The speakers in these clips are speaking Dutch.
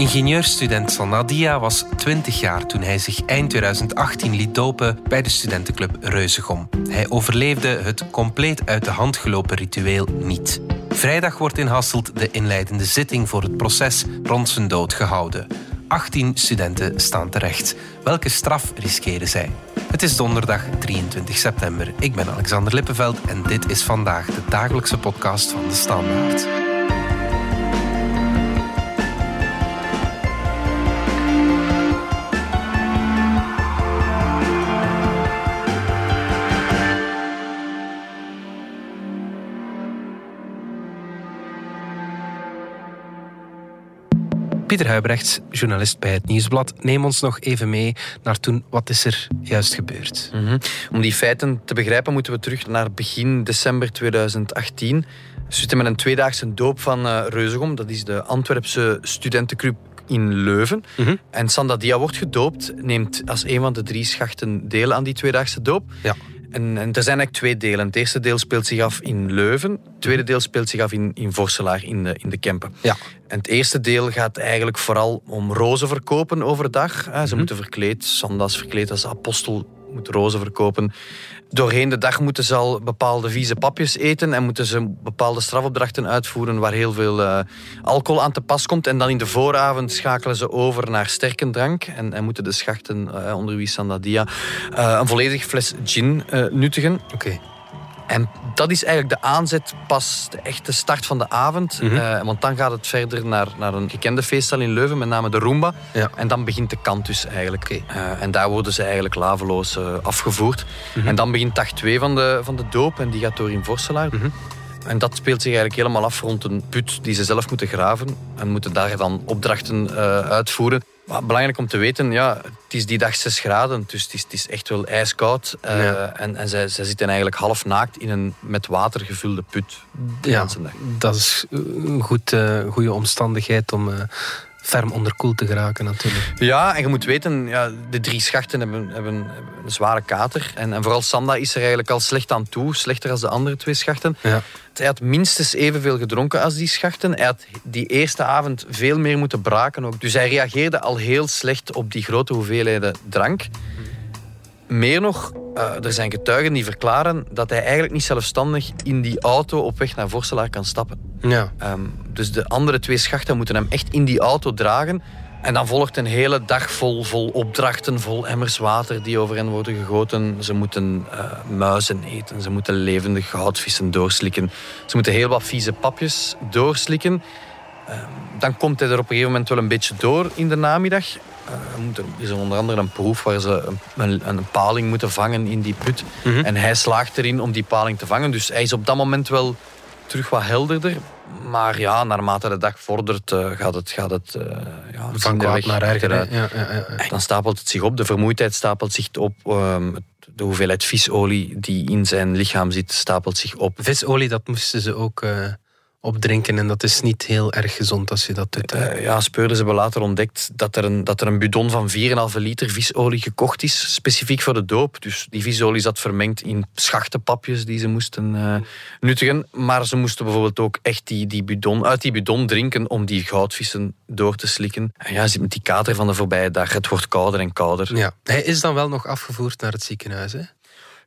Ingenieurstudent Sanadia was 20 jaar toen hij zich eind 2018 liet dopen bij de studentenclub Reuzegom. Hij overleefde het compleet uit de hand gelopen ritueel niet. Vrijdag wordt in Hasselt de inleidende zitting voor het proces rond zijn dood gehouden. 18 studenten staan terecht. Welke straf riskeren zij? Het is donderdag 23 september. Ik ben Alexander Lippenveld en dit is vandaag de dagelijkse podcast van de Standaard. Pieter Huibrechts, journalist bij het Nieuwsblad. Neem ons nog even mee naar toen. Wat is er juist gebeurd? Mhm. Om die feiten te begrijpen moeten we terug naar begin december 2018. We zitten met een tweedaagse doop van uh, Reuzegom. Dat is de Antwerpse studentenclub in Leuven. Mhm. En Sanda Dia wordt gedoopt, neemt als een van de drie schachten deel aan die tweedaagse doop. Ja. En, en er zijn eigenlijk twee delen. Het eerste deel speelt zich af in Leuven. Het tweede deel speelt zich af in, in Vorselaar, in de, in de Kempen. Ja. En het eerste deel gaat eigenlijk vooral om rozen verkopen overdag. Hè. Ze Mhm. moeten verkleed, Sanda's verkleed als apostel, moet rozen verkopen. Doorheen de dag moeten ze al bepaalde vieze papjes eten en moeten ze bepaalde strafopdrachten uitvoeren waar heel veel eh, alcohol aan te pas komt. En dan in de vooravond schakelen ze over naar sterke drank en, en moeten de schachten, eh, onder wie Sandadia, eh een volledig fles gin nuttigen. Oké. En dat is eigenlijk de aanzet, pas de echte start van de avond. Mhm. Eh, want dan gaat het verder naar, naar een gekende feeststal in Leuven, met name de Roomba. Ja. En dan begint de kantus eigenlijk. Oké. Eh, en daar worden ze eigenlijk laveloos eh, afgevoerd. Mhm. En dan begint dag 2 van de, van de doop en die gaat door in Vorselaar. Mhm. En dat speelt zich eigenlijk helemaal af rond een put die ze zelf moeten graven. En moeten daar dan opdrachten uitvoeren. Maar belangrijk om te weten, ja, het is die dag 6 graden, dus het is, het is echt wel ijskoud. Eh. En, en zij, zij zitten eigenlijk half naakt in een met water gevulde put. De Ja, dag. dat is een goed, eh, goede omstandigheid om eh, ferm onderkoeld te geraken natuurlijk. Ja, en je moet weten, ja, de drie schachten hebben, hebben, een zware kater. En, en vooral Sanda is er eigenlijk al slecht aan toe, slechter als de andere twee schachten. Ja. Hij had minstens evenveel gedronken als die schachten. Hij had die eerste avond veel meer moeten braken ook. Dus hij reageerde al heel slecht op die grote hoeveelheden drank. Meer nog, eh, er zijn getuigen die verklaren dat hij eigenlijk niet zelfstandig in die auto op weg naar Vorselaar kan stappen. Ja. Ehm, dus de andere twee schachten moeten hem echt in die auto dragen. En dan volgt een hele dag vol, vol opdrachten, vol emmers water die over hen worden gegoten. Ze moeten eh, muizen eten, ze moeten levende goudvissen doorslikken. Ze moeten heel wat vieze papjes doorslikken. Ehm, dan komt hij er op een gegeven moment wel een beetje door in de namiddag. Eh, er is onder andere een proef waar ze een, een, paling moeten vangen in die put. Mhm. En hij slaagt erin om die paling te vangen. Dus hij is op dat moment wel terug wat helderder. Maar ja, naarmate de dag vordert, eh, gaat het, gaat het eh ja, Van kwaad naar erger. Ja, ja, ja, Dan stapelt het zich op, de vermoeidheid stapelt zich op. ehm, de hoeveelheid visolie die in zijn lichaam zit, stapelt zich op. Visolie, dat moesten ze ook opdrinken. En dat is niet heel erg gezond als je dat doet. Eh, ja, speurders hebben later ontdekt dat er, een, dat er een bidon van 4,5 liter visolie gekocht is, specifiek voor de doop. Dus die visolie zat vermengd in schachtenpapjes die ze moesten eh, nuttigen. Maar ze moesten bijvoorbeeld ook echt die, die bidon, uit die bidon drinken om die goudvissen door te slikken. En ja, zit met die kater van de voorbije dag. Het wordt kouder en kouder. Ja. Hij is dan wel nog afgevoerd naar het ziekenhuis. Hè?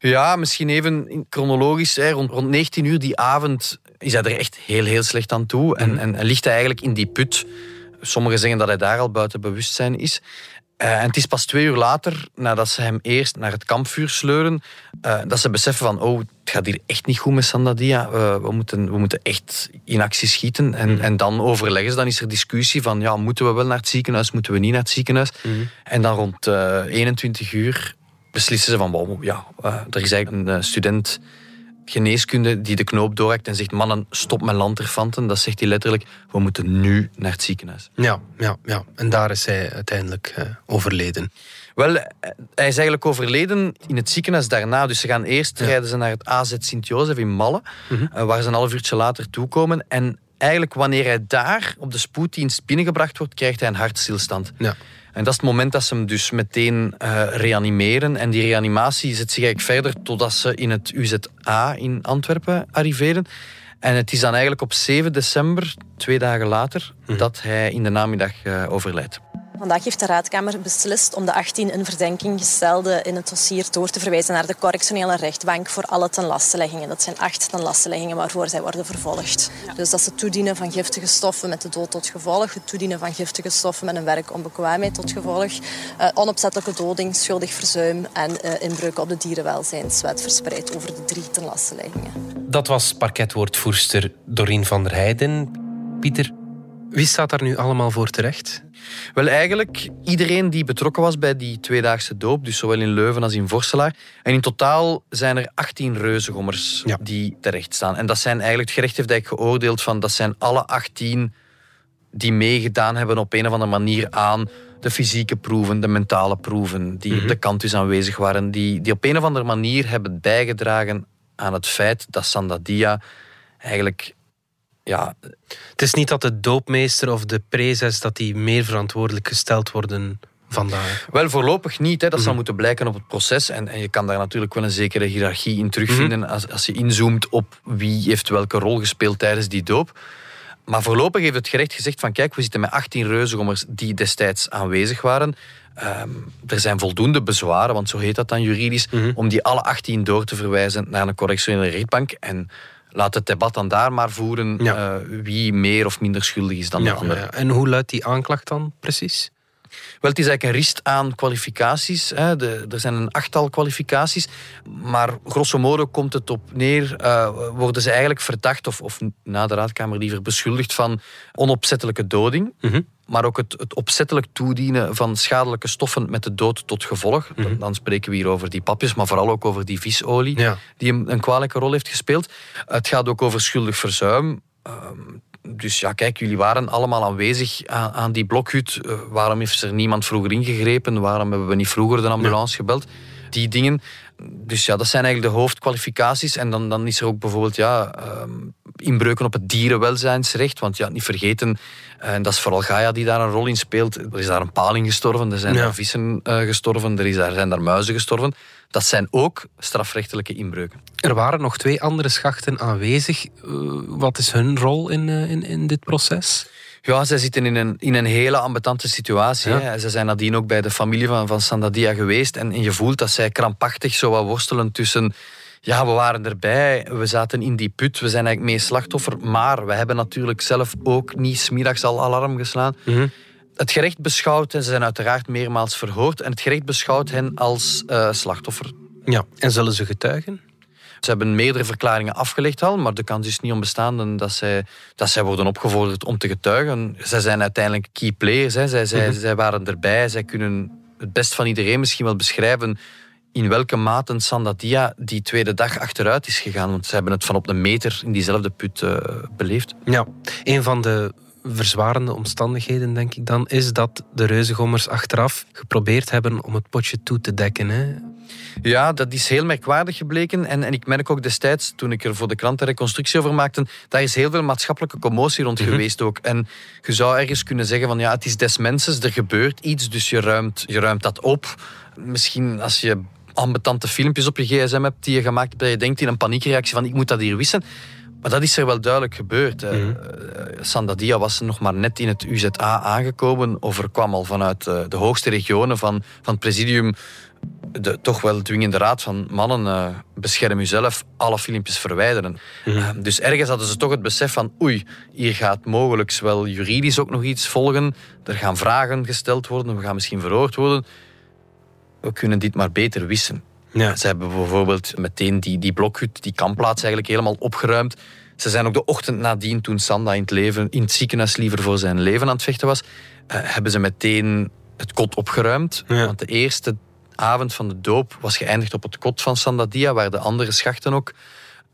Ja, misschien even chronologisch. Hè, rond, rond 19 uur die avond is hij er echt heel, heel slecht aan toe. En, en, en ligt hij eigenlijk in die put. Sommigen zeggen dat hij daar al buiten bewustzijn is. Eh, en het is pas twee uur later, nadat ze hem eerst naar het kampvuur sleuren, eh, dat ze beseffen van, oh, het gaat hier echt niet goed met Sandadia. Eh, we, moeten, we moeten echt in actie schieten. En, en dan overleggen ze, dan is er discussie van, ja, moeten we wel naar het ziekenhuis, moeten we niet naar het ziekenhuis? En dan rond eh 21 uur beslissen ze van, wow, ja, er is eigenlijk een student geneeskunde die de knoop doorhakt en zegt, mannen, stop met lanterfanten. Dat zegt hij letterlijk, we moeten nu naar het ziekenhuis. Ja, ja, ja. En daar is hij uiteindelijk eh, overleden. Wel, eh, hij is eigenlijk overleden in het ziekenhuis daarna. Dus ze gaan eerst rijden ze naar het AZ Sint-Jozef in Malle, eh, waar ze een half uurtje later toekomen. En eigenlijk wanneer hij daar op de spoeddienst binnengebracht wordt, krijgt hij een hartstilstand. Ja. En dat is het moment dat ze hem dus meteen eh, reanimeren. En die reanimatie zet zich eigenlijk verder totdat ze in het UZA in Antwerpen arriveren. En het is dan eigenlijk op 7 december, twee dagen later, mhm. dat hij in de namiddag uh, overlijdt. Vandaag heeft de Raadkamer beslist om de 18 in verdenking gestelden in het dossier door te verwijzen naar de correctionele rechtbank voor alle tenlasteleggingen. Dat zijn acht tenlasteleggingen waarvoor zij worden vervolgd. Dus dat is het toedienen van giftige stoffen met de dood tot gevolg, het toedienen van giftige stoffen met een werkonbekwaamheid tot gevolg, uh, onopzettelijke doding, schuldig verzuim en uh, inbreuk op de dierenwelzijnswet verspreid over de drie tenlasteleggingen. Dat was parketwoordvoerster Dorien van der Heijden. Pieter, wie staat daar nu allemaal voor terecht? Wel, eigenlijk iedereen die betrokken was bij die tweedaagse doop, dus zowel in Leuven als in Vorselaar. En in totaal zijn er 18 reuzengommers die terecht staan. En dat zijn eigenlijk, het gerecht heeft eigenlijk geoordeeld van dat zijn alle 18 die meegedaan hebben op een of andere manier aan de fysieke proeven, de mentale proeven, die op mhm. de kant aanwezig waren, die, die op een of andere manier hebben bijgedragen aan het feit dat Sandadia eigenlijk ja, het is niet dat de doopmeester of de prezes dat die meer verantwoordelijk gesteld worden vandaag. Wel, voorlopig niet. Hè. Dat zal mhm. moeten blijken op het proces. En, en, je kan daar natuurlijk wel een zekere hiërarchie in terugvinden mhm. als, als je inzoomt op wie heeft welke rol gespeeld tijdens die doop. Maar voorlopig heeft het gerecht gezegd van kijk, we zitten met 18 reuzengommers die destijds aanwezig waren. Ehm, er zijn voldoende bezwaren, want zo heet dat dan juridisch, mhm. om die alle 18 door te verwijzen naar een correctionele rechtbank. En laat het debat dan daar maar voeren eh, wie meer of minder schuldig is dan de ander. Ja. En hoe luidt die aanklacht dan precies? Wel, het is eigenlijk een rist aan kwalificaties. Hè. De, er zijn een achttal kwalificaties. Maar grosso modo komt het op neer, uh, worden ze eigenlijk verdacht, of, of na de raadkamer liever beschuldigd van onopzettelijke doding. Mhm. Maar ook het, het, opzettelijk toedienen van schadelijke stoffen met de dood tot gevolg. Mhm. dan, spreken we hier over die papjes, maar vooral ook over die visolie, die een, een, kwalijke rol heeft gespeeld. Het gaat ook over schuldig verzuim. Ehm, dus ja, kijk, jullie waren allemaal aanwezig aan, aan die blokhut. Uh, waarom heeft er niemand vroeger ingegrepen? Waarom hebben we niet vroeger de ambulance gebeld? Die dingen. Dus ja, dat zijn eigenlijk de hoofdkwalificaties. En dan, dan is er ook bijvoorbeeld ja, uh, inbreuken op het dierenwelzijnsrecht. Want ja, niet vergeten, en dat is vooral Gaia die daar een rol in speelt. Er is daar een paling gestorven, er zijn daar vissen uh, gestorven, er, is daar, zijn daar muizen gestorven. Dat zijn ook strafrechtelijke inbreuken. Er waren nog twee andere schachten aanwezig. Eh, wat is hun rol in, uh, in, in dit proces? Ja, zij zitten in een, in een hele ambetante situatie. Ja. Ze zijn nadien ook bij de familie van, van Sandadia geweest. En, en je voelt dat zij krampachtig zo wat worstelen tussen ja, we waren erbij, we zaten in die put, we zijn eigenlijk mee slachtoffer, maar we hebben natuurlijk zelf ook niet smiddags al alarm geslaan. Mhm. Het gerecht beschouwt, en ze zijn uiteraard meermaals verhoord, en het gerecht beschouwt hen als uh, slachtoffer. Ja, en zullen ze getuigen? Ze hebben meerdere verklaringen afgelegd al, maar de kans is niet onbestaande dat zij, dat zij worden opgevorderd om te getuigen. Zij zijn uiteindelijk key players, hè. Zij, zij, mhm. zij waren erbij, zij kunnen het best van iedereen misschien wel beschrijven in welke mate Sandadia die tweede dag achteruit is gegaan. Want ze hebben het van op een meter in diezelfde put uh, beleefd. Ja, een van de verzwarende omstandigheden, denk ik dan, is dat de reuzengommers achteraf geprobeerd hebben om het potje toe te dekken. Hè? Ja, dat is heel merkwaardig gebleken. En, en ik merk ook destijds, toen ik er voor de krant een reconstructie over maakte, daar is heel veel maatschappelijke commotie rond mhm. geweest ook. En je zou ergens kunnen zeggen van ja, het is des mensen, er gebeurt iets, dus je ruimt, je ruimt dat op. Misschien als je ambetante filmpjes op je gsm hebt die je gemaakt hebt, dat je denkt in een paniekreactie van ik moet dat hier wissen. Maar dat is er wel duidelijk gebeurd. Mm Sandadia was nog maar net in het UZA aangekomen, overkwam al vanuit eh, de hoogste regionen van, van het presidium de toch wel dwingende raad van mannen, uh, bescherm uzelf, alle filmpjes verwijderen. Mhm. dus ergens hadden ze toch het besef van oei, hier gaat mogelijk wel juridisch ook nog iets volgen. Er gaan vragen gesteld worden, we gaan misschien verhoord worden we kunnen dit maar beter wissen. Ja. Ze hebben bijvoorbeeld meteen die, die blokhut, die kampplaats eigenlijk helemaal opgeruimd. Ze zijn ook de ochtend nadien, toen Sanda in het, leven, in het ziekenhuis liever voor zijn leven aan het vechten was, uh, hebben ze meteen het kot opgeruimd. Want de eerste avond van de doop was geëindigd op het kot van Sandadia, waar de andere schachten ook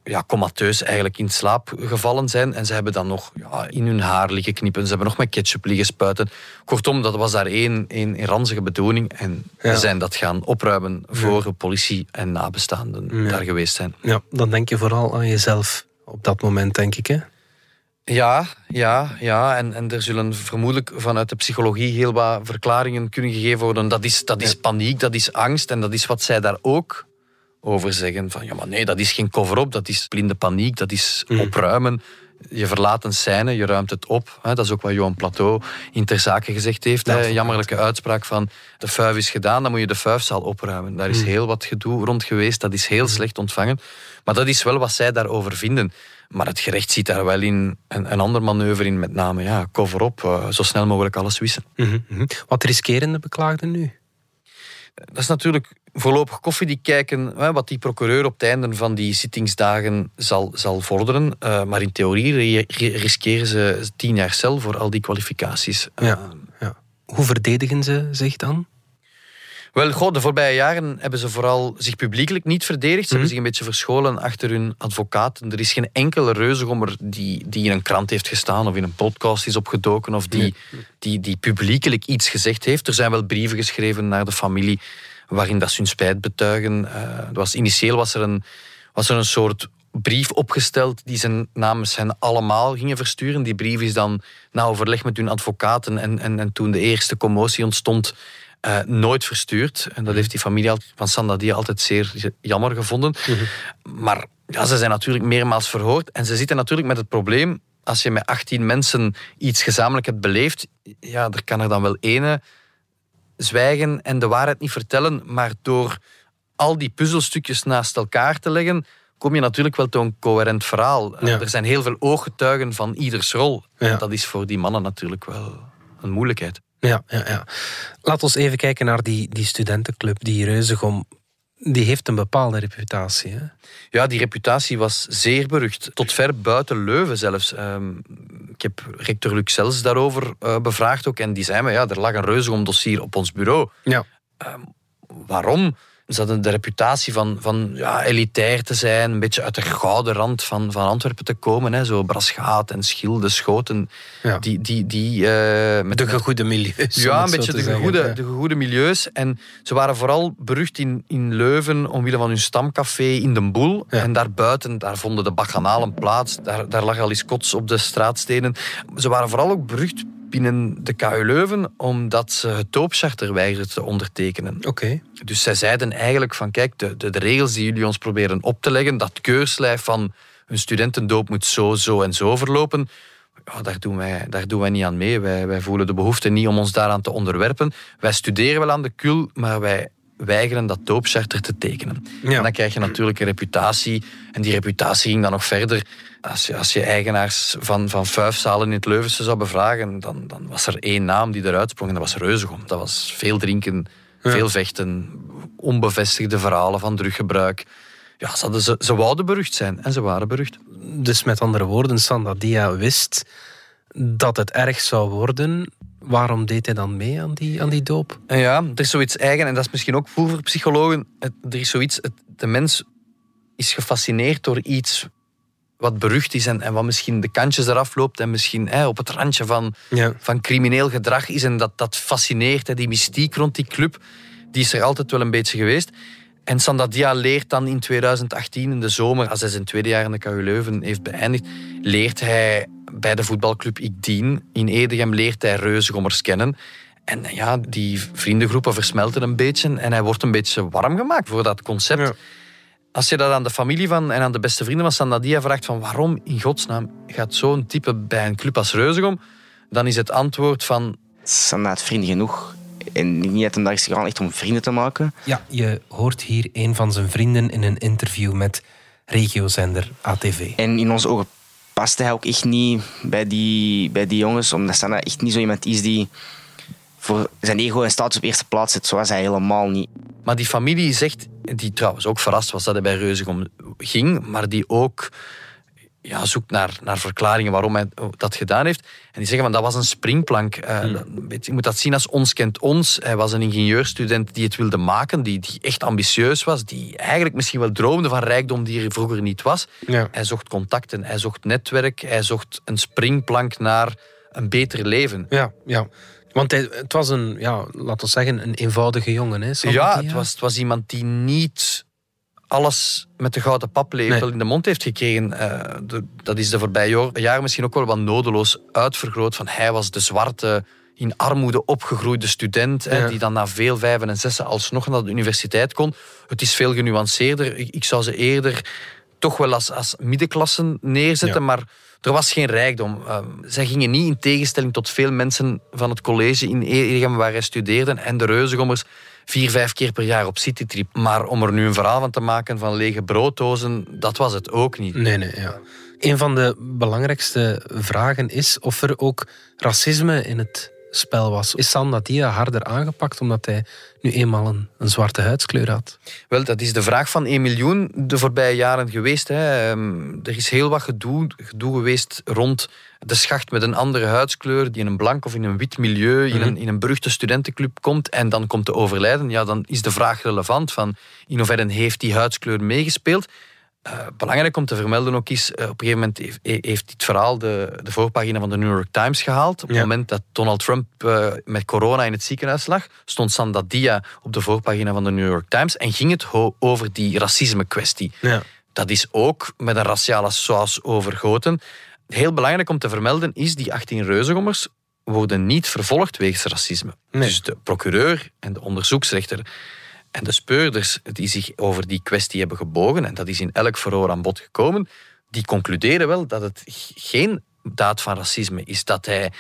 ja, comateus eigenlijk in slaap gevallen zijn. En ze hebben dan nog ja, in hun haar liggen knippen. Ze hebben nog met ketchup liggen spuiten. Kortom, dat was daar één, één ranzige bedoeling. En ze zijn dat gaan opruimen voor de politie en nabestaanden daar geweest zijn. Ja, dan denk je vooral aan jezelf op dat moment, denk ik. Hè? Ja, ja, ja. En, en er zullen vermoedelijk vanuit de psychologie heel wat verklaringen kunnen gegeven worden. Dat is, dat is paniek, dat is angst en dat is wat zij daar ook over zeggen van ja, maar nee, dat is geen cover-up, dat is blinde paniek, dat is opruimen. Je verlaat een scène, je ruimt het op. Dat is ook wat Johan Plateau in ter zake gezegd heeft. Een jammerlijke uitspraak van de fuif is gedaan, dan moet je de fuifzaal opruimen. Daar is heel wat gedoe rond geweest, dat is heel slecht ontvangen. Maar dat is wel wat zij daarover vinden. Maar het gerecht ziet daar wel in een, een ander manoeuvre in, met name ja, cover-op, uh, zo snel mogelijk alles wissen. Mm -hmm. Wat riskeren de beklaagden nu? Dat is natuurlijk voorlopig koffiedik kijken hè, wat die procureur op het einde van die zittingsdagen zal, zal vorderen. Uh, maar in theorie riskeren ze tien jaar cel voor al die kwalificaties. Ja, ja. Hoe verdedigen ze zich dan? Wel, goh, de voorbije jaren hebben ze vooral zich publiekelijk niet verdedigd. Ze hebben mhm. zich een beetje verscholen achter hun advocaten. Er is geen enkele reuzegommer die, die in een krant heeft gestaan of in een podcast is opgedoken of die, die, die publiekelijk iets gezegd heeft. Er zijn wel brieven geschreven naar de familie waarin dat ze hun spijt betuigen. Uh, was, initieel was er, een, was er een soort brief opgesteld die ze namens hen allemaal gingen versturen. Die brief is dan na overleg met hun advocaten en, en, en toen de eerste commotie ontstond, uh, nooit verstuurd. En dat heeft die familie van Sandadia altijd zeer jammer gevonden. Mhm. Maar ja, ze zijn natuurlijk meermaals verhoord. En ze zitten natuurlijk met het probleem, als je met 18 mensen iets gezamenlijk hebt beleefd, ja, er kan er dan wel ene zwijgen en de waarheid niet vertellen. Maar door al die puzzelstukjes naast elkaar te leggen, kom je natuurlijk wel tot een coherent verhaal. Er zijn heel veel ooggetuigen van ieders rol. En dat is voor die mannen natuurlijk wel een moeilijkheid. Ja, ja, ja. Laat ons even kijken naar die, die studentenclub, die Reuzegom. Die heeft een bepaalde reputatie. Hè? Ja, die reputatie was zeer berucht. Tot ver buiten Leuven zelfs. Ehm, ik heb rector Luc Sels daarover uh, bevraagd ook. En die zei me, ja, er lag een Reuzegom dossier op ons bureau. Ja. Um, waarom? Ze hadden de reputatie van, van ja, elitair te zijn, een beetje uit de gouden rand van, van Antwerpen te komen. Hè. Zo Braschaat en Schilde, Schoten. Ja. Die, die, die, uh, met de gegoede milieus. Ja, een beetje de gegoede, de gegoede milieus. En ze waren vooral berucht in, in Leuven omwille van hun stamcafé in Den Boel. Ja. En daarbuiten, daar vonden de bacchanalen plaats. Daar, daar lag al eens kots op de straatstenen. Ze waren vooral ook berucht binnen de KU Leuven omdat ze het doopcharter weigerden te ondertekenen. Oké. Dus zij zeiden eigenlijk van kijk, de, de, de, regels die jullie ons proberen op te leggen, dat keurslijf van een studentendoop moet zo, zo en zo verlopen, ja, daar, doen wij, daar doen wij niet aan mee. Wij, wij voelen de behoefte niet om ons daaraan te onderwerpen. Wij studeren wel aan de KUL, maar wij weigeren dat doopcharter te tekenen. Ja. En dan krijg je natuurlijk een reputatie. En die reputatie ging dan nog verder. Als je, als je eigenaars van, van zalen in het Leuvense zou bevragen, dan, dan was er één naam die eruit sprong en dat was Reuzegom. Dat was veel drinken, veel vechten, onbevestigde verhalen van druggebruik. Ja, ze, ze, ze wouden berucht zijn en ze waren berucht. Dus met andere woorden, Sandadia wist dat het erg zou worden waarom deed hij dan mee aan die, aan die doop? Ja, er is zoiets eigen, en dat is misschien ook voor psychologen. Er is zoiets, de mens is gefascineerd door iets wat berucht is en, en wat misschien de kantjes eraf loopt en misschien op het randje van, van crimineel gedrag is. En dat, dat fascineert, hè, die mystiek rond die club, die is er altijd wel een beetje geweest. En Sandadia leert dan in 2018, in de zomer, als hij zijn tweede jaar in de KU Leuven heeft beëindigd, leert hij bij de voetbalclub Ikdien in Edegem leert hij reuzengommers kennen. En ja, die vriendengroepen versmelten een beetje en hij wordt een beetje warm gemaakt voor dat concept. Als je dat aan de familie van en aan de beste vrienden van Sandadia vraagt van waarom in godsnaam gaat zo'n type bij een club als Reuzegom, dan is het antwoord van... Sandaat vrienden genoeg. En niet dat hem daar is gegaan echt om vrienden te maken. Ja, je hoort hier een van zijn vrienden in een interview met regiozender ATV. En in onze ogen paste hij ook echt niet bij die, bij die jongens, omdat Sanna echt niet zo iemand is die voor zijn ego en status op eerste plaats zet. Zo was hij helemaal niet. Maar die familie zegt, die trouwens ook verrast was dat hij bij Reuzegom ging, maar die ook ja, zoekt naar, naar verklaringen waarom hij dat gedaan heeft. En die zeggen van dat was een springplank. Uh, Je moet dat zien als ons kent ons. Hij was een ingenieurstudent die het wilde maken, die, die echt ambitieus was, die eigenlijk misschien wel droomde van rijkdom die er vroeger niet was. Ja. Hij zocht contacten, hij zocht netwerk, hij zocht een springplank naar een beter leven. Ja, ja. Want hij, het was een, ja, laten we zeggen, een eenvoudige jongen. Hè, ja, het was, het was iemand die niet alles met de gouden paplepel in de mond heeft gekregen. Uh, dat is de voorbije jaren misschien ook wel wat nodeloos uitvergroot. Van hij was de zwarte in armoede opgegroeide student, hè, die dan na veel vijven en zessen alsnog naar de universiteit kon. Het is veel genuanceerder. Ik, ik zou ze eerder toch wel als, als middenklassen neerzetten, maar er was geen rijkdom. Uh, zij gingen niet in tegenstelling tot veel mensen van het college in Egem waar hij studeerde en de Reuzegommers vier, vijf keer per jaar op citytrip. Maar om er nu een verhaal van te maken van lege brooddozen, dat was het ook niet. Nee, nee, ja. Een van de belangrijkste vragen is of er ook racisme in het spel was. Is Sandadia harder aangepakt omdat hij nu eenmaal een, een, zwarte huidskleur had? Wel, dat is de vraag van 1 miljoen de voorbije jaren geweest. Hè. Ehm, er is heel wat gedoe, gedoe geweest rond de schacht met een andere huidskleur die in een blank of in een wit milieu, in, mhm. een, in een beruchte studentenclub komt en dan komt te overlijden. Ja, dan is de vraag relevant van in hoeverre heeft die huidskleur meegespeeld. Uh, belangrijk om te vermelden ook is, uh, op een gegeven moment heeft, heeft dit verhaal de, de voorpagina van de New York Times gehaald. Op het moment dat Donald Trump uh, met corona in het ziekenhuis lag, stond Sandadia op de voorpagina van de New York Times en ging het over die racisme-kwestie. Ja. Dat is ook met een raciale saus overgoten. Heel belangrijk om te vermelden is, die 18 reuzengommers worden niet vervolgd wegens racisme. Dus de procureur en de onderzoeksrechter en de speurders die zich over die kwestie hebben gebogen, en dat is in elk verhoor aan bod gekomen, die concluderen wel dat het geen daad van racisme is. Dat hij,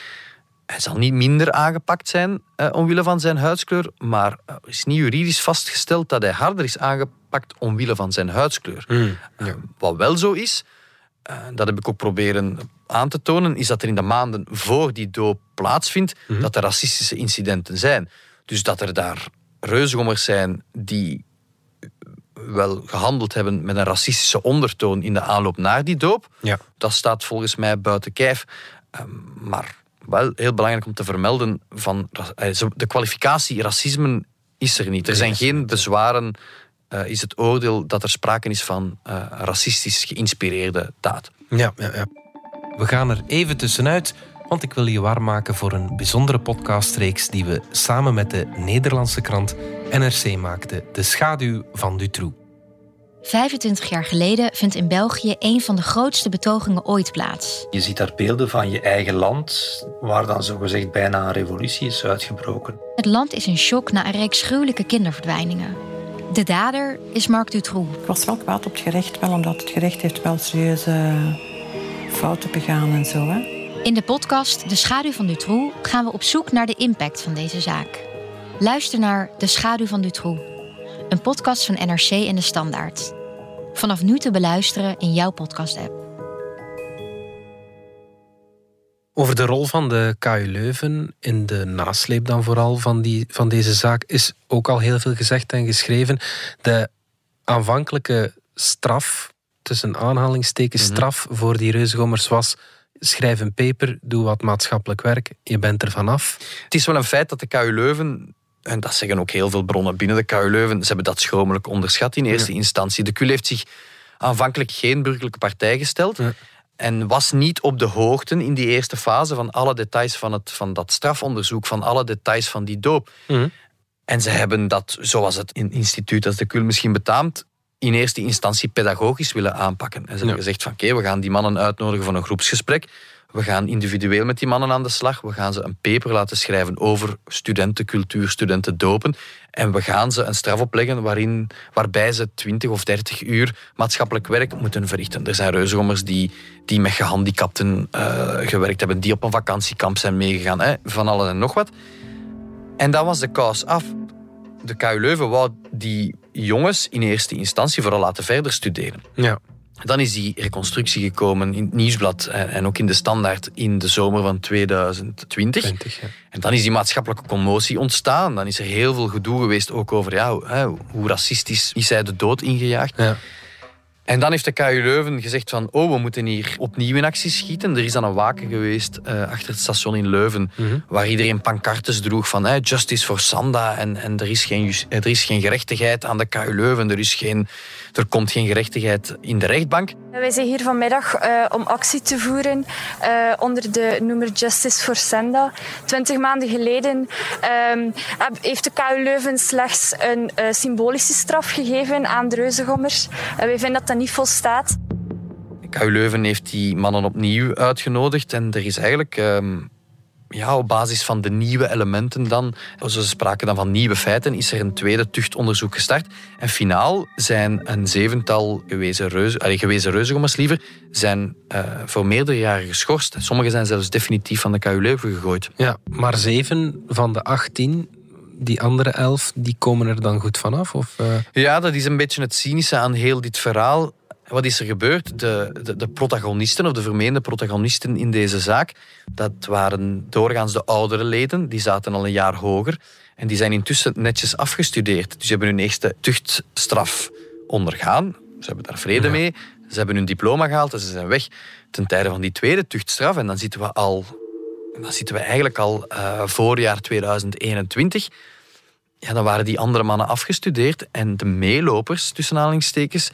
hij zal niet minder aangepakt zijn eh, omwille van zijn huidskleur, maar er is niet juridisch vastgesteld dat hij harder is aangepakt omwille van zijn huidskleur. Hmm, ja. wat wel zo is, uh, dat heb ik ook proberen aan te tonen, is dat er in de maanden voor die doop plaatsvindt, hmm. dat er racistische incidenten zijn. Dus dat er daar reuzengommers zijn die wel gehandeld hebben met een racistische ondertoon in de aanloop naar die doop. Ja. Dat staat volgens mij buiten kijf. Ehm, maar wel heel belangrijk om te vermelden, van eh, de kwalificatie racisme is er niet. Er zijn geen bezwaren, uh, is het oordeel dat er sprake is van uh, racistisch geïnspireerde daad. Ja, ja, ja. We gaan er even tussenuit want ik wil je warm maken voor een bijzondere podcastreeks die we samen met de Nederlandse krant NRC maakten, De Schaduw van Dutroux. 25 jaar geleden vindt in België een van de grootste betogingen ooit plaats. Je ziet daar beelden van je eigen land, waar dan zogezegd bijna een revolutie is uitgebroken. Het land is in shock na een reeks gruwelijke kinderverdwijningen. De dader is Marc Dutroux. Ik was wel kwaad op het gerecht, wel omdat het gerecht heeft wel serieuze fouten begaan en zo. Hè. In de podcast De Schaduw van Dutroux gaan we op zoek naar de impact van deze zaak. Luister naar De Schaduw van Dutroux, een podcast van NRC en De Standaard. Vanaf nu te beluisteren in jouw podcast-app. Over de rol van de KU Leuven in de nasleep dan vooral van, die, van deze zaak is ook al heel veel gezegd en geschreven. De aanvankelijke straf, tussen aanhalingstekens mhm. straf, voor die reuzegommers was schrijf een paper, doe wat maatschappelijk werk, je bent er vanaf. Het is wel een feit dat de KU Leuven en dat zeggen ook heel veel bronnen binnen de KU Leuven, ze hebben dat schromelijk onderschat in eerste instantie. De KU heeft zich aanvankelijk geen burgerlijke partij gesteld. En was niet op de hoogte in die eerste fase van alle details van, het, van dat strafonderzoek, van alle details van die doop. Mhm. En ze hebben dat, zoals het instituut als de KUL misschien betaamt, in eerste instantie pedagogisch willen aanpakken. En ze hebben gezegd van oké, we gaan die mannen uitnodigen voor een groepsgesprek. We gaan individueel met die mannen aan de slag. We gaan ze een paper laten schrijven over studentencultuur, studentendopen. En we gaan ze een straf opleggen waarin, waarbij ze 20 of 30 uur maatschappelijk werk moeten verrichten. Er zijn reuzegommers die, die met gehandicapten uh, gewerkt hebben, die op een vakantiekamp zijn meegegaan, hè, van alles en nog wat. En dan was de kous af de KU Leuven wou die jongens in eerste instantie vooral laten verder studeren. Ja. Dan is die reconstructie gekomen in het nieuwsblad en ook in de standaard in de zomer van 2020. 20, ja. En dan is die maatschappelijke commotie ontstaan. Dan is er heel veel gedoe geweest ook over ja, hoe racistisch is hij de dood ingejaagd. Ja. En dan heeft de KU Leuven gezegd van oh, we moeten hier opnieuw in actie schieten. Er is dan een waken geweest uh, achter het station in Leuven, mm waar iedereen pancartes droeg van hey, justice for Sanda. En, en er, is geen, er is geen gerechtigheid aan de KU Leuven, er, is geen, er komt geen gerechtigheid in de rechtbank. Wij zijn hier vanmiddag uh, om actie te voeren uh, onder de noemer Justice for Sanda. Twintig maanden geleden um, heeft de KU Leuven slechts een symbolische straf gegeven aan de reuzengommers. wij vinden dat dat niet volstaat. KU Leuven heeft die mannen opnieuw uitgenodigd en er is eigenlijk um, ja, op basis van de nieuwe elementen dan, ze spraken dan van nieuwe feiten, is er een tweede tuchtonderzoek gestart. En finaal zijn een zevental gewezen, reuze, allee, gewezen reuzengommers liever, zijn uh, voor meerdere jaren geschorst. Sommigen zijn zelfs definitief van de KU Leuven gegooid. Ja, maar zeven van de achttien die andere elf, die komen er dan goed vanaf? Of, uh... Ja, dat is een beetje het cynische aan heel dit verhaal. Wat is er gebeurd? De, de, de, protagonisten, of de vermeende protagonisten in deze zaak, dat waren doorgaans de oudere leden, die zaten al een jaar hoger. En die zijn intussen netjes afgestudeerd. Dus ze hebben hun eerste tuchtstraf ondergaan. Ze hebben daar vrede mee. Ze hebben hun diploma gehaald en ze zijn weg ten tijde van die tweede tuchtstraf. En dan zitten we al, dan zitten we eigenlijk al uh, voorjaar 2021. Ja, dan waren die andere mannen afgestudeerd en de meelopers, tussen aanhalingstekens,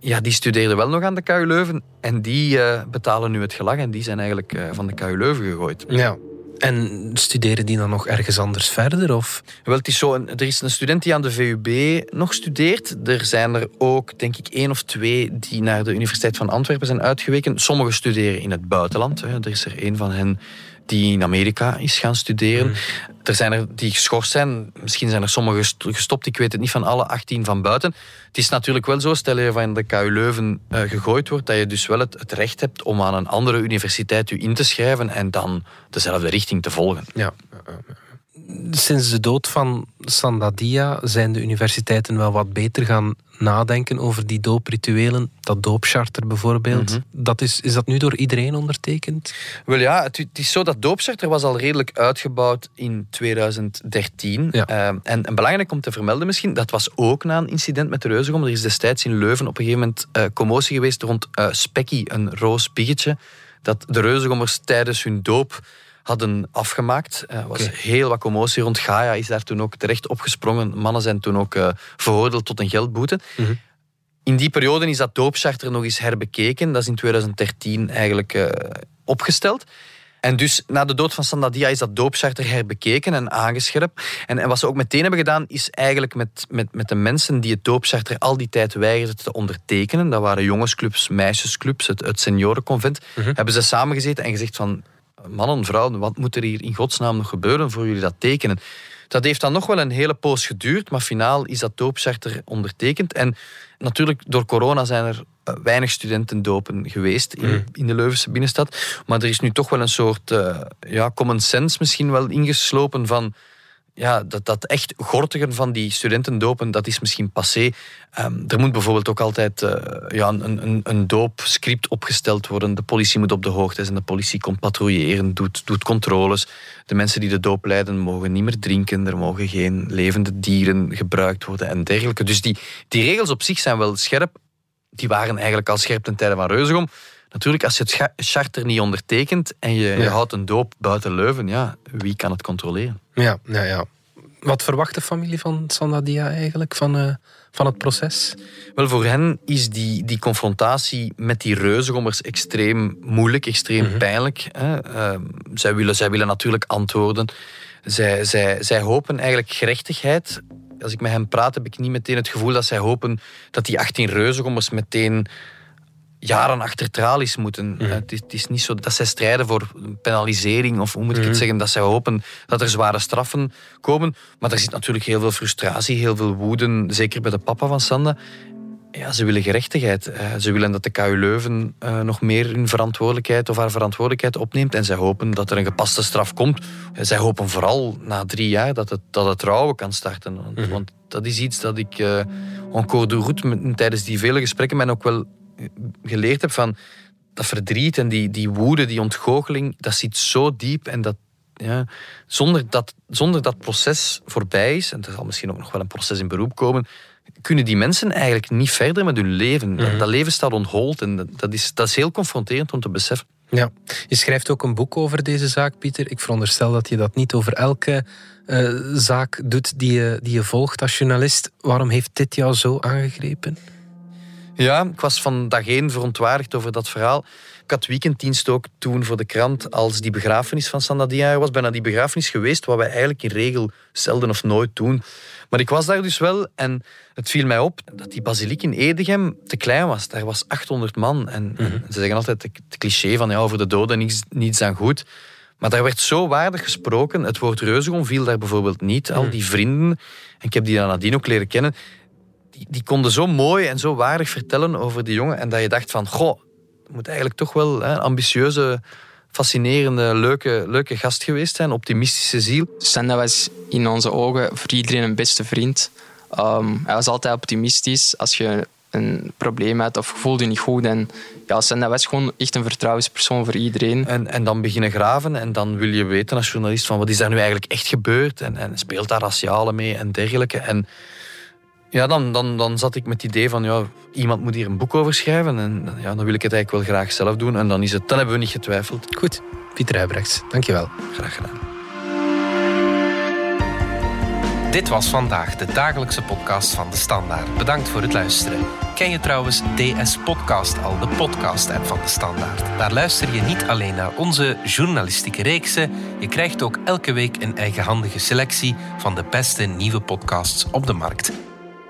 ja, die studeerden wel nog aan de KU Leuven en die uh, betalen nu het gelag en die zijn eigenlijk uh, van de KU Leuven gegooid. Ja. En studeren die dan nog ergens anders verder? Of? Wel, het is zo, er is een student die aan de VUB nog studeert. Er zijn er ook, denk ik, één of twee die naar de Universiteit van Antwerpen zijn uitgeweken. Sommigen studeren in het buitenland. Er is er één van hen die in Amerika is gaan studeren. Hmm. Er zijn er die geschorst zijn. Misschien zijn er sommigen gestopt. Ik weet het niet van alle 18 van buiten. Het is natuurlijk wel zo, stel je van de KU Leuven uh, gegooid wordt, dat je dus wel het, het, recht hebt om aan een andere universiteit je in te schrijven en dan dezelfde richting te volgen. Ja sinds de dood van Sandadia zijn de universiteiten wel wat beter gaan nadenken over die dooprituelen. Dat doopcharter bijvoorbeeld. Mhm. dat is, is dat nu door iedereen ondertekend? Wel ja, het, is zo dat doopcharter was al redelijk uitgebouwd in 2013. Ja. Ehm, en, en, belangrijk om te vermelden misschien, dat was ook na een incident met de reuzegom. Er is destijds in Leuven op een gegeven moment uh, commotie geweest rond uh, Spekkie, een roos biggetje, dat de reuzegommers tijdens hun doop hadden afgemaakt. Er was heel wat commotie rond. Gaia is daar toen ook terecht opgesprongen. Mannen zijn toen ook uh, veroordeeld tot een geldboete. Mhm. In die periode is dat doopcharter nog eens herbekeken. Dat is in 2013 eigenlijk uh, opgesteld. En dus na de dood van Sandadia is dat doopcharter herbekeken en aangescherpt. En, en, wat ze ook meteen hebben gedaan, is eigenlijk met, met, met de mensen die het doopcharter al die tijd weigerden te ondertekenen, dat waren jongensclubs, meisjesclubs, het, het seniorenconvent, mhm. hebben ze samengezeten en gezegd van mannen, vrouwen, wat moet er hier in godsnaam nog gebeuren voor jullie dat tekenen? Dat heeft dan nog wel een hele poos geduurd, maar finaal is dat doopcharter ondertekend. En natuurlijk, door corona zijn er eh, weinig studenten dopen geweest in, mm. in, de Leuvense binnenstad. Maar er is nu toch wel een soort uh, ja, common sense misschien wel ingeslopen van ja, dat, dat echt gortigen van die studenten dopen, dat is misschien passé. Um, er moet bijvoorbeeld ook altijd uh, ja, een, een, een doopscript opgesteld worden. De politie moet op de hoogte zijn. De politie komt patrouilleren, doet, doet controles. De mensen die de doop leiden mogen niet meer drinken. Er mogen geen levende dieren gebruikt worden en dergelijke. Dus die, die regels op zich zijn wel scherp. Die waren eigenlijk al scherp ten tijde van Reuzegom. Natuurlijk, als je het charter niet ondertekent en je, je houdt een doop buiten Leuven, ja, wie kan het controleren? Ja, ja, ja. Wat verwacht de familie van Sandadia eigenlijk van, uh, van het proces? Wel, voor hen is die, die confrontatie met die reuzengommers extreem moeilijk, extreem mhm. pijnlijk. Hè. Uh, zij, willen, zij willen natuurlijk antwoorden. Zij, zij, zij hopen eigenlijk gerechtigheid. Als ik met hen praat, heb ik niet meteen het gevoel dat zij hopen dat die 18 reuzengommers meteen jaren achter tralies moeten. Mhm. Het, is, het, is, niet zo dat zij strijden voor penalisering of hoe moet ik het mhm. zeggen, dat zij hopen dat er zware straffen komen. Maar er zit natuurlijk heel veel frustratie, heel veel woede, zeker bij de papa van Sanda. Ja, ze willen gerechtigheid. Eh, ze willen dat de KU Leuven uh, nog meer hun verantwoordelijkheid of haar verantwoordelijkheid opneemt. En zij hopen dat er een gepaste straf komt. Zij hopen vooral na drie jaar dat het, dat het rouwen kan starten. Want, mhm. want dat is iets dat ik uh, encore de route tijdens die vele gesprekken mij ook wel geleerd heb van dat verdriet en die, die woede, die ontgoocheling, dat zit zo diep en dat, ja, zonder, dat, zonder dat proces voorbij is, en er zal misschien ook nog wel een proces in beroep komen, kunnen die mensen eigenlijk niet verder met hun leven. Mhm. Dat leven staat onthold en dat is, dat is heel confronterend om te beseffen. Ja, je schrijft ook een boek over deze zaak, Pieter. Ik veronderstel dat je dat niet over elke uh, zaak doet die je, die je volgt als journalist. Waarom heeft dit jou zo aangegrepen? Ja, ik was van dag één verontwaardigd over dat verhaal. Ik had weekenddienst ook toen voor de krant als die begrafenis van Sandadia was. Ben naar die begrafenis geweest, wat wij eigenlijk in regel zelden of nooit doen. Maar ik was daar dus wel en het viel mij op dat die basiliek in Edegem te klein was. Daar was 800 man. En, mhm. ze zeggen altijd het cliché van ja, over de doden niets, niets aan goed. Maar daar werd zo waardig gesproken. Het woord reuzegom viel daar bijvoorbeeld niet. Al die vrienden, en ik heb die dan nadien ook leren kennen, die, die konden zo mooi en zo waardig vertellen over die jongen. En dat je dacht van, goh, het moet eigenlijk toch wel hè, ambitieuze, fascinerende, leuke, leuke gast geweest zijn. Optimistische ziel. Senda was in onze ogen voor iedereen een beste vriend. Ehm, hij was altijd optimistisch. Als je een probleem had of voelde je niet goed. En ja, Senda was gewoon echt een vertrouwenspersoon voor iedereen. En, en dan beginnen graven en dan wil je weten als journalist van wat is daar nu eigenlijk echt gebeurd en, en speelt daar raciale mee en dergelijke. En ja, dan, dan, dan zat ik met het idee van ja, iemand moet hier een boek over schrijven en ja, dan wil ik het eigenlijk wel graag zelf doen. En dan, is het, dan hebben we niet getwijfeld. Goed, Pieter Huibrechts, dankjewel. Graag gedaan. Dit was vandaag de dagelijkse podcast van De Standaard. Bedankt voor het luisteren. Ken je trouwens DS Podcast al, de podcast-app van De Standaard? Daar luister je niet alleen naar onze journalistieke reeksen, je krijgt ook elke week een eigenhandige selectie van de beste nieuwe podcasts op de markt.